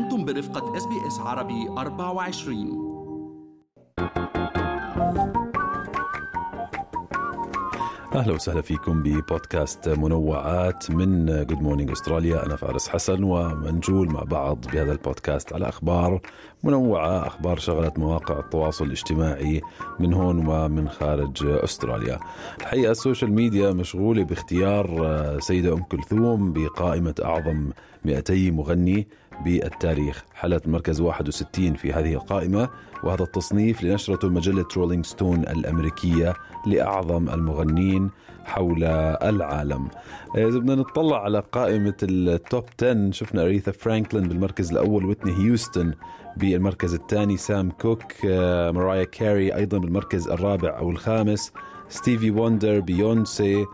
أنتم برفقة SBS عربي 24 أهلا وسهلا فيكم ببودكاست منوعات من Good Morning Australia أنا فارس حسن ومنجول مع بعض بهذا البودكاست على أخبار منوعة أخبار شغلت مواقع التواصل الاجتماعي من هون ومن خارج أستراليا. الحقيقة ال social media مشغولة باختيار سيدة أم كلثوم بقائمة أعظم 200 مغني. بالتاريخ. حلت مركز 61 في هذه القائمة وهذا التصنيف لنشرته مجلة رولينج ستون الأمريكية لأعظم المغنين حول العالم. إذا بدنا نطلع على قائمة ال top 10 شفنا أريثا فرانكلين بالمركز الأول ويتني هيوستن بالمركز الثاني سام كوك ماريا كاري أيضا بالمركز الرابع أو الخامس ستيفي وندر بيونسي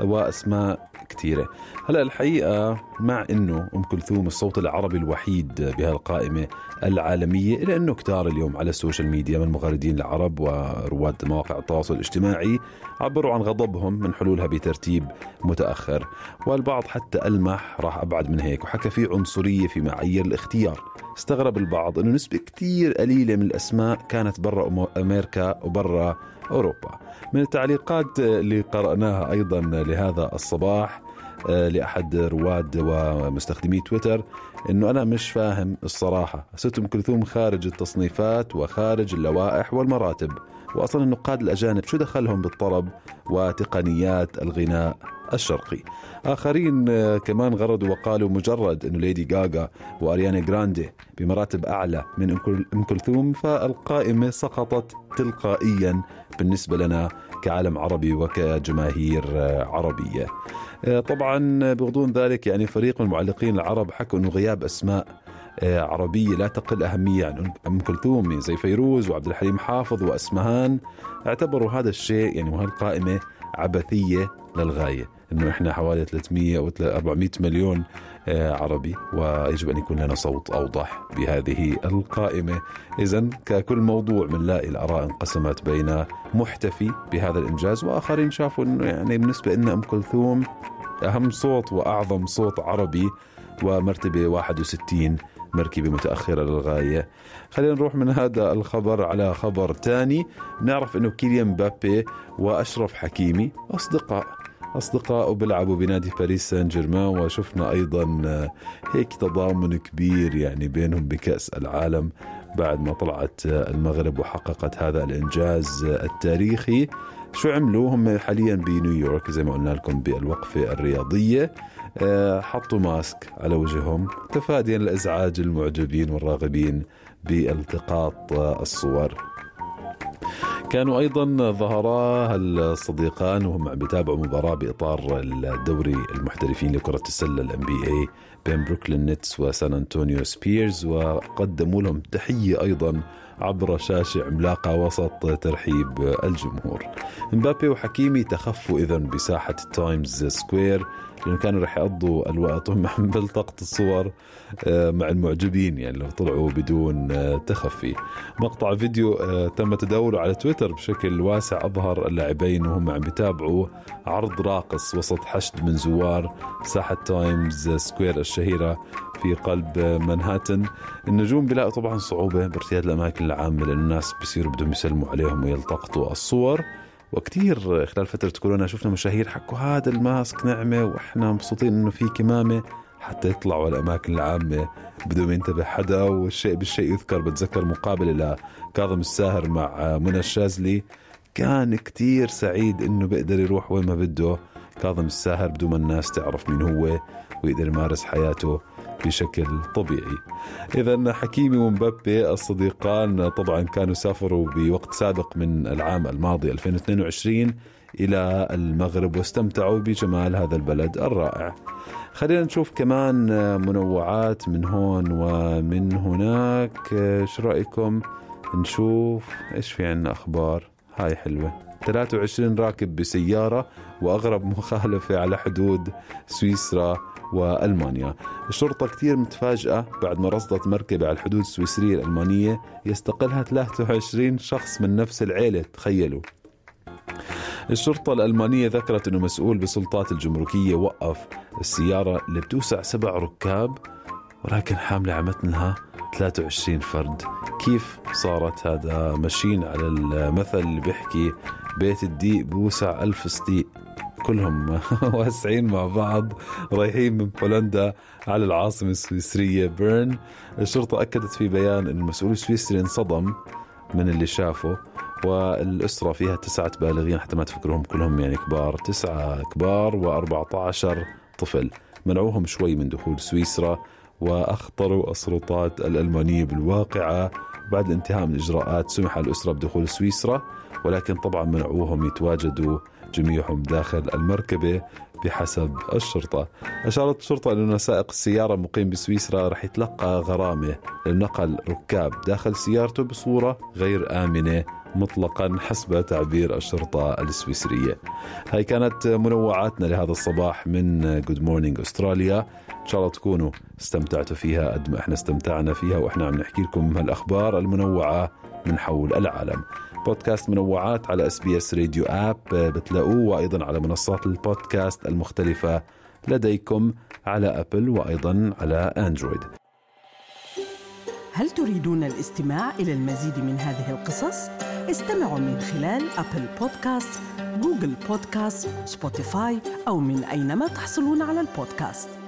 واسماء كثيره هلا الحقيقة مع إنه أم كلثوم الصوت العربي الوحيد بهالقائمة العالمية الا إنه كتار اليوم على ال social media من مغردين العرب ورواد مواقع التواصل الاجتماعي عبروا عن غضبهم من حلولها بترتيب متأخر. والبعض حتى ألمح راح أبعد من هيك وحكى في عنصرية في معايير الاختيار. استغرب البعض إنه نسبة كثير قليلة من الأسماء كانت برا أمريكا وبرا أوروبا. من التعليقات اللي قرأناها أيضا لهذا الصباح لأحد رواد ومستخدمي تويتر إنه أنا مش فاهم الصراحة. ست ام كلثوم خارج التصنيفات وخارج اللوائح والمراتب. واصلا النقاد الأجانب شو دخلهم بالطرب وتقنيات الغناء؟ الشرقي. آخرين آه، كمان غردوا وقالوا مجرد أنه ليدي غاغا وأريانا جراندي بمراتب أعلى من أم كلثوم فالقائمة سقطت تلقائيا بالنسبة لنا كعالم عربي وكجماهير آه، عربية. آه، طبعا بغضون ذلك يعني فريق من المعلقين العرب حكوا أنه غياب أسماء عربية لا تقل أهمية عن أم كلثوم زي فيروز وعبد الحليم حافظ وأسمهان. اعتبروا هذا الشيء يعني وهالقائمة عبثية للغاية إنه إحنا حوالي 300 أو 400 مليون آه، عربي ويجب أن يكون لنا صوت أوضح بهذه القائمة. اذا ككل موضوع بنلاقي الآراء انقسمت بين محتفي بهذا الإنجاز وآخرين شافوا إنه يعني بالنسبة لنا أم كلثوم أهم صوت وأعظم صوت عربي ومرتبة 61 مركبة متأخرة للغاية خلينا نروح من هذا الخبر على خبر ثاني نعرف أنه كيليان بابي وأشرف حكيمي أصدقاء. أصدقاء بيلعبوا بنادي باريس سان جيرمان وشفنا أيضا هيك تضامن كبير يعني بينهم بكأس العالم. بعد ما طلعت آه، المغرب وحققت هذا الإنجاز آه، التاريخي. شو عملوا؟ هم حاليا بنيويورك زي ما قلنا لكم بالوقفة الرياضية. حطوا ماسك على وجههم تفاديا لإزعاج المعجبين والراغبين بالتقاط الصور. كانوا أيضا ظهرا الصديقان وهم عم بيتابعوا مباراة بإطار الدوري المحترفين لكرة السلة ال NBA بين بروكلين نيتس وسان أنطونيو سبيرز وقدموا لهم تحية أيضا عبر شاشة عملاقة وسط ترحيب الجمهور. مبابي وحكيمي تخفوا إذا بساحة تايمز سكوير. لأنه كانوا رح يقضوا الوقت هم بلتقط الصور آه، مع المعجبين يعني لو طلعوا بدون آه، تخفي. مقطع فيديو آه، تم تداوله على تويتر بشكل واسع. أظهر اللاعبين وهم عم بيتابعوا عرض راقص وسط حشد من زوار ساحة تايمز سكوير الشهيرة في قلب منهاتن. النجوم بيلاقوا طبعا صعوبة بارتياد الأماكن العامة لأن الناس بيصيروا بدهم يسلموا عليهم ويلتقطوا الصور. وكثير خلال فترة كورونا شفنا مشاهير حكوا هذا ال mask نعمة وإحنا مبسوطين إنه في كمامة. حتى يطلعوا الأماكن العامة بدون ما ينتبه حدا والشيء بالشيء يذكر. بتذكر مقابلة لكاظم الساهر مع منى الشاذلي. كان كتير سعيد إنه بيقدر يروح وين ما بده. كاظم الساهر بدون ما الناس تعرف مين هو ويقدر يمارس حياته. بشكل طبيعي. إذا حكيمي ومبابي الصديقان طبعا كانوا سافروا بوقت سابق من العام الماضي 2022 إلى المغرب واستمتعوا بجمال هذا البلد الرائع. خلينا نشوف كمان منوعات من هون ومن هناك. شو رأيكم؟ نشوف إيش في عنا أخبار؟ هاي حلوة. 23 راكب بسيارة وأغرب مخالفة على حدود سويسرا وألمانيا. الشرطة كثير متفاجئة بعد ما رصدت مركبة على الحدود السويسرية الألمانية يستقلها 23 شخص من نفس العيلة تخيلوا. الشرطة الألمانية ذكرت أنه مسؤول بسلطات الجمركية وقف السيارة اللي بتوسع سبع ركاب ولكن حاملة على متنها 23 فرد. كيف صارت هذا ماشيين على المثل اللي بيحكي بيت الديق بوسع ألف صديق كلهم واسعين مع بعض رايحين من بولندا على العاصمة السويسرية بيرن. الشرطة أكدت في بيان أن المسؤول السويسري انصدم من اللي شافه والأسرة فيها تسعة بالغين حتى ما تفكرهم كلهم يعني كبار تسعة كبار و14 طفل. منعوهم شوي من دخول سويسرا وأخطروا السلطات الألمانية بالواقعة بعد الانتهاء من الإجراءات سمح الأسرة بدخول سويسرا ولكن طبعا منعوهم يتواجدوا جميعهم داخل المركبة بحسب الشرطة. أشارت الشرطة أن سائق السيارة مقيم بسويسرا رح يتلقى غرامة لنقل ركاب داخل سيارته بصورة غير آمنة مطلقا حسب تعبير الشرطة السويسرية. هاي كانت منوعاتنا لهذا الصباح من Good Morning أستراليا إن شاء الله تكونوا استمتعتوا فيها قد ما إحنا استمتعنا فيها وإحنا عم نحكي لكم هالأخبار المنوعة من حول العالم. بودكاست منوعات على SBS Radio app بتلاقوه وأيضا على منصات البودكاست المختلفة لديكم على أبل وأيضا على أندرويد. هل تريدون الاستماع إلى المزيد من هذه القصص؟ استمعوا من خلال أبل بودكاست، جوجل بودكاست، سبوتيفاي أو من أينما تحصلون على البودكاست.